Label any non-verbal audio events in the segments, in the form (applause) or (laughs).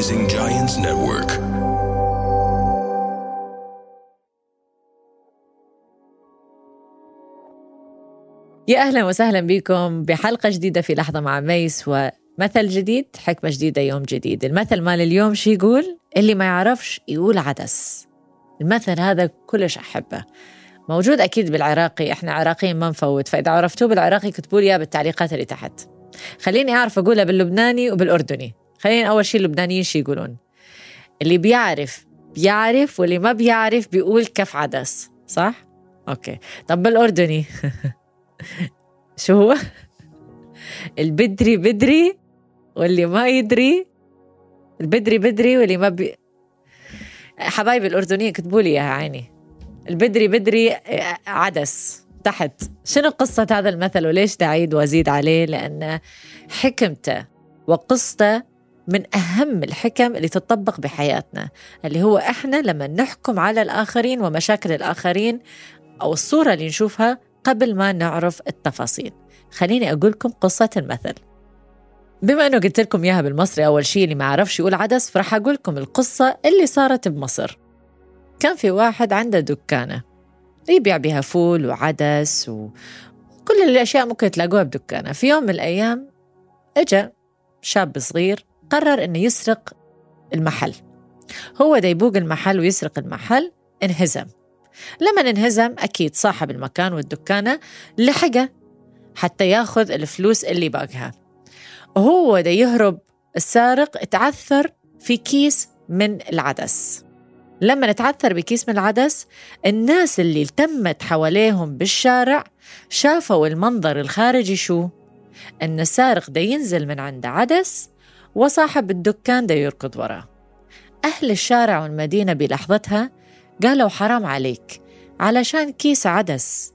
Rising Giants Network. يا أهلا وسهلا بكم بحلقة جديدة في لحظة مع ميس ومثل جديد حكمة جديدة يوم جديد. المثل مال اليوم شو يقول؟ اللي ما يعرفش يقول عدس. المثل هذا كلش أحبه. موجود أكيد بالعراقي إحنا عراقيين ما نفوت فإذا عرفتوه بالعراقي اكتبوا لي بالتعليقات اللي تحت. خليني أعرف اقولها باللبناني وبالأردني. خلينا أول شيء اللبنانيين شو يقولون. اللي بيعرف بيعرف واللي ما بيعرف بيقول كف عدس صح؟ أوكي. طب بالأردني. (laughs) شو هو؟ البدري بدري واللي ما يدري البدري بدري واللي ما بي. حبايبي الأردنيين كتبوا لي إياها عيني. البدري بدري آه، عدس تحت. شنو قصة هذا المثل وليش تعيد وأزيد عليه؟ لأن حكمته وقصته من أهم الحكم اللي تطبق بحياتنا اللي هو إحنا لما نحكم على الآخرين ومشاكل الآخرين أو الصورة اللي نشوفها قبل ما نعرف التفاصيل. خليني أقول لكم قصة المثل. بما أنه قلت لكم إياها بالمصري أول شيء اللي ما عرفش يقول عدس فرح أقول لكم القصة اللي صارت بمصر. كان في واحد عنده دكانة يبيع بها فول وعدس وكل الأشياء ممكن تلاقوها بدكانة. في يوم من الأيام إجا شاب صغير قرر إنه يسرق المحل. هو دا يبوق المحل ويسرق المحل انهزم. لما انهزم أكيد صاحب المكان والدكانة لحقه حتى يأخذ الفلوس اللي باقها. وهو دا يهرب السارق تعثر في كيس من العدس. لما نتعثر بكيس من العدس الناس اللي التمت حواليهم بالشارع شافوا المنظر الخارجي شو؟ أن السارق ده ينزل من عند عدس وصاحب الدكان ده يركض وراه. أهل الشارع والمدينة بلحظتها قالوا حرام عليك علشان كيس عدس.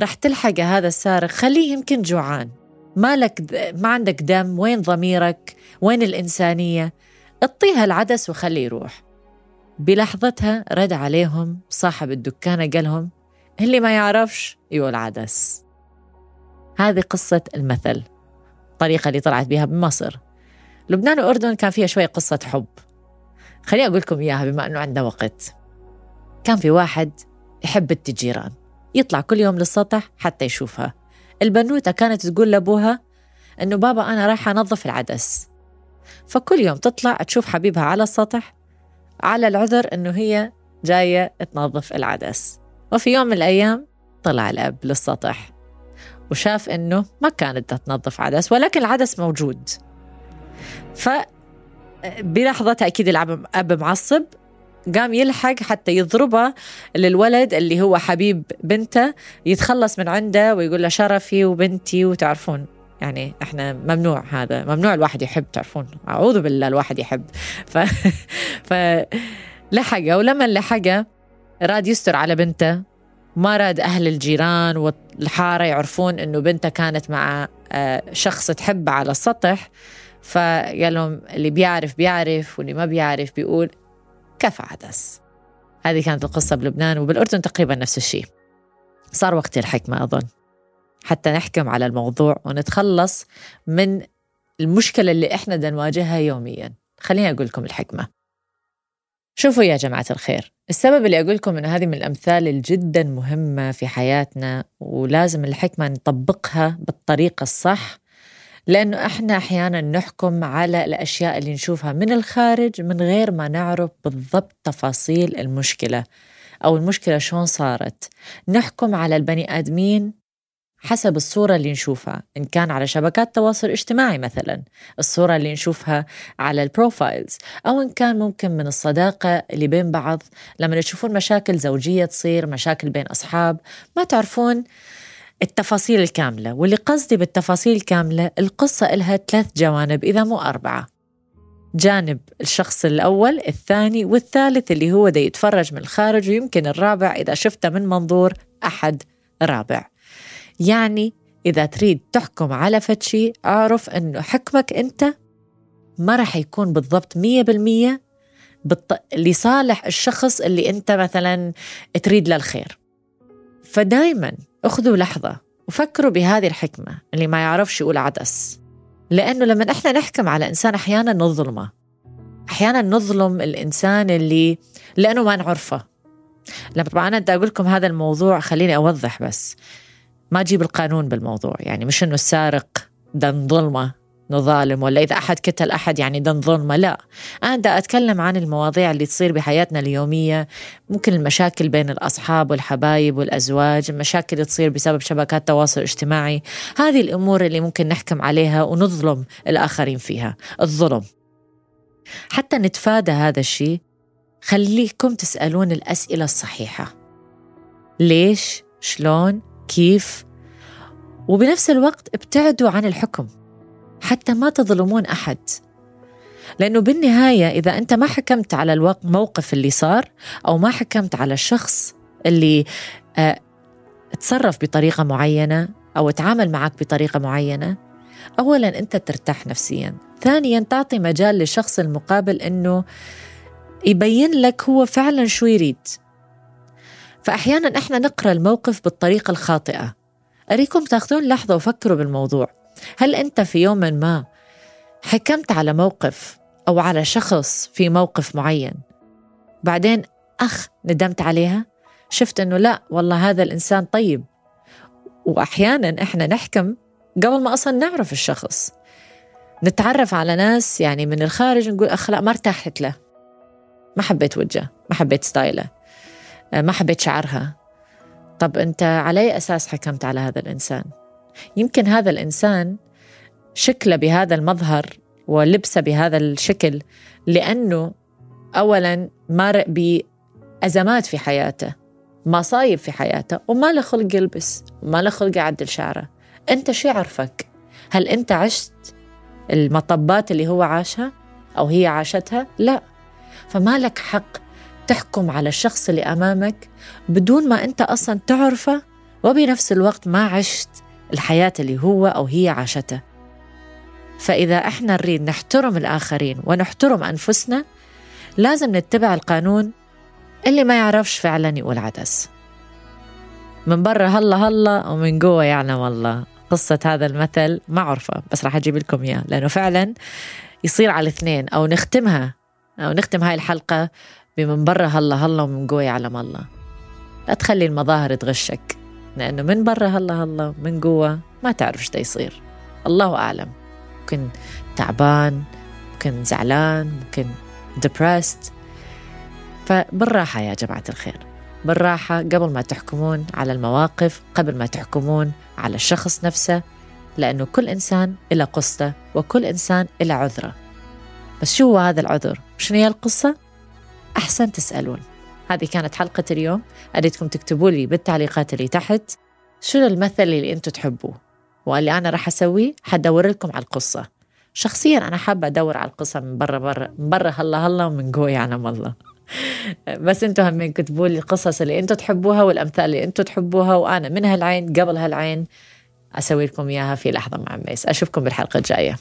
رح تلحق هذا السارق خليه يمكن جوعان. مالك ما عندك دم وين ضميرك؟ وين الإنسانية؟ اعطيها العدس وخليه يروح. بلحظتها رد عليهم صاحب الدكانة قال لهم اللي ما يعرفش يقول عدس. هذه قصة المثل. الطريقة اللي طلعت بها بمصر. لبنان والأردن كان فيها شوية قصة حب. خليني أقول لكم إياها بما أنه عندنا وقت. كان في واحد يحب التجيران. يطلع كل يوم للسطح حتى يشوفها. البنوتة كانت تقول لأبوها أنه بابا أنا رايحة أنظف العدس. فكل يوم تطلع تشوف حبيبها على السطح على العذر أنه هي جاية تنظف العدس. وفي يوم من الأيام طلع الأب للسطح وشاف أنه ما كانت تنظف عدس ولكن العدس موجود. ف بلحظتها أكيد الأب معصب قام يلحق حتى يضربها للولد اللي هو حبيب بنته يتخلص من عنده ويقول له شرفي وبنتي وتعرفون. يعني إحنا ممنوع هذا ممنوع الواحد يحب تعرفون. أعوذ بالله الواحد يحب. ف (laughs) ف لحقه ولما لحقه راد يستر على بنته. ما راد أهل الجيران والحارة يعرفون إنه بنته كانت مع آه، شخص تحبه على السطح. فقال لهم اللي بيعرف بيعرف واللي ما بيعرف بيقول كفى عدس. هذه كانت القصة بلبنان وبالأردن تقريبا نفس الشيء. صار وقت الحكمة أظن. حتى نحكم على الموضوع ونتخلص من المشكلة اللي إحنا بدنا نواجهها يوميا. خليني أقول لكم الحكمة. شوفوا يا جماعة الخير. السبب اللي أقول لكم أن هذه من الأمثال الجدا مهمة في حياتنا ولازم الحكمة نطبقها بالطريقة الصح لأنه إحنا أحيانا نحكم على الأشياء اللي نشوفها من الخارج من غير ما نعرف بالضبط تفاصيل المشكلة أو المشكلة شلون صارت. نحكم على البني آدمين حسب الصورة اللي نشوفها إن كان على شبكات التواصل الاجتماعي مثلا الصورة اللي نشوفها على البروفايلز أو إن كان ممكن من الصداقة اللي بين بعض. لما تشوفون مشاكل زوجية تصير مشاكل بين أصحاب ما تعرفون التفاصيل الكاملة واللي قصدي بالتفاصيل الكاملة القصة إلها ثلاث جوانب إذا مو أربعة. جانب الشخص الأول الثاني والثالث اللي هو دا يتفرج من الخارج ويمكن الرابع إذا شفته من منظور أحد رابع. يعني إذا تريد تحكم على فتشي أعرف أنه حكمك أنت ما راح يكون بالضبط مية بالمية بالط... لصالح الشخص اللي أنت مثلا تريد له الخير. فدايما أخذوا لحظة وفكروا بهذه الحكمة اللي ما يعرفش يقول عدس. لأنه لما إحنا نحكم على إنسان أحيانا نظلمه. أحيانا نظلم الإنسان اللي لأنه ما نعرفه. لما طبعا أنا بدي أقول لكم هذا الموضوع خليني أوضح بس. ما أجيب القانون بالموضوع. يعني مش إنه السارق ده نظلمه نظالم ولا إذا أحد قتل أحد يعني ده ظلمة لا أنا بدي أتكلم عن المواضيع اللي تصير بحياتنا اليومية ممكن المشاكل بين الأصحاب والحبايب والأزواج المشاكل اللي تصير بسبب شبكات التواصل الاجتماعي هذه الأمور اللي ممكن نحكم عليها ونظلم الآخرين فيها الظلم حتى نتفادى هذا الشيء خليكم تسألون الأسئلة الصحيحة ليش؟ شلون؟ كيف؟ وبنفس الوقت ابتعدوا عن الحكم حتى ما تظلمون أحد. لأنه بالنهاية إذا أنت ما حكمت على الوقت موقف اللي صار أو ما حكمت على الشخص اللي آه تصرف بطريقة معينة أو تعامل معك بطريقة معينة أولا أنت ترتاح نفسيا. ثانيا تعطي مجال للشخص المقابل أنه يبين لك هو فعلا شو يريد. فأحيانا إحنا نقرأ الموقف بالطريقة الخاطئة. أريكم تاخذون لحظة وفكروا بالموضوع. هل أنت في يوم ما حكمت على موقف أو على شخص في موقف معين؟ بعدين أخ ندمت عليها شفت أنه لا والله هذا الإنسان طيب. وأحيانا إحنا نحكم قبل ما أصلا نعرف الشخص. نتعرف على ناس يعني من الخارج نقول أخ لا ما ارتحت له. ما حبيت وجهه ما حبيت ستايله ما حبيت شعرها. طب أنت على أي أساس حكمت على هذا الإنسان؟ يمكن هذا الإنسان شكله بهذا المظهر ولبسه بهذا الشكل لأنه أولا مرق بأزمات في حياته مصايب في حياته وما له خلق يلبس وما له خلق يعدل شعره. أنت شو يعرفك؟ هل أنت عشت المطبات اللي هو عاشها أو هي عاشتها؟ لا. فما لك حق تحكم على الشخص اللي أمامك بدون ما أنت أصلا تعرفه وبنفس الوقت ما عشت الحياة اللي هو أو هي عاشته فإذا إحنا نريد نحترم الآخرين ونحترم أنفسنا لازم نتبع القانون اللي ما يعرفش فعلا يقول عدس. من برا هلا هلا ومن جوا يعلم الله قصة هذا المثل ما عرفة بس راح أجيب لكم إياه لأنه فعلا يصير على الاثنين أو نختمها أو نختم هاي الحلقة بمن برا هلا هلا ومن جوا يعلم الله. لا تخلي المظاهر تغشك. لأنه من برا هلا هلا من جوا ما تعرف إيش يصير. الله أعلم. ممكن تعبان ممكن زعلان ممكن depressed. فبالراحة يا جماعة الخير. بالراحة قبل ما تحكمون على المواقف قبل ما تحكمون على الشخص نفسه لأنه كل إنسان إلى قصته وكل إنسان إلى عذرة. بس شو هو هذا العذر؟ شنو هي القصة؟ أحسن تسألون. هذه كانت حلقة اليوم. أريدكم تكتبوا لي بالتعليقات اللي تحت شنو المثل اللي أنتم تحبوه. واللي أنا راح أسويه حدور لكم على القصة. شخصيا أنا حابة أدور على القصة من برا برا من برا هلا هلا ومن جوا يعلم الله. بس أنتم هم كتبوا لي القصص اللي أنتم تحبوها والأمثال اللي أنتم تحبوها وأنا من هالعين قبل هالعين أسوي لكم إياها في لحظة مع ميس. أشوفكم بالحلقة الجاية.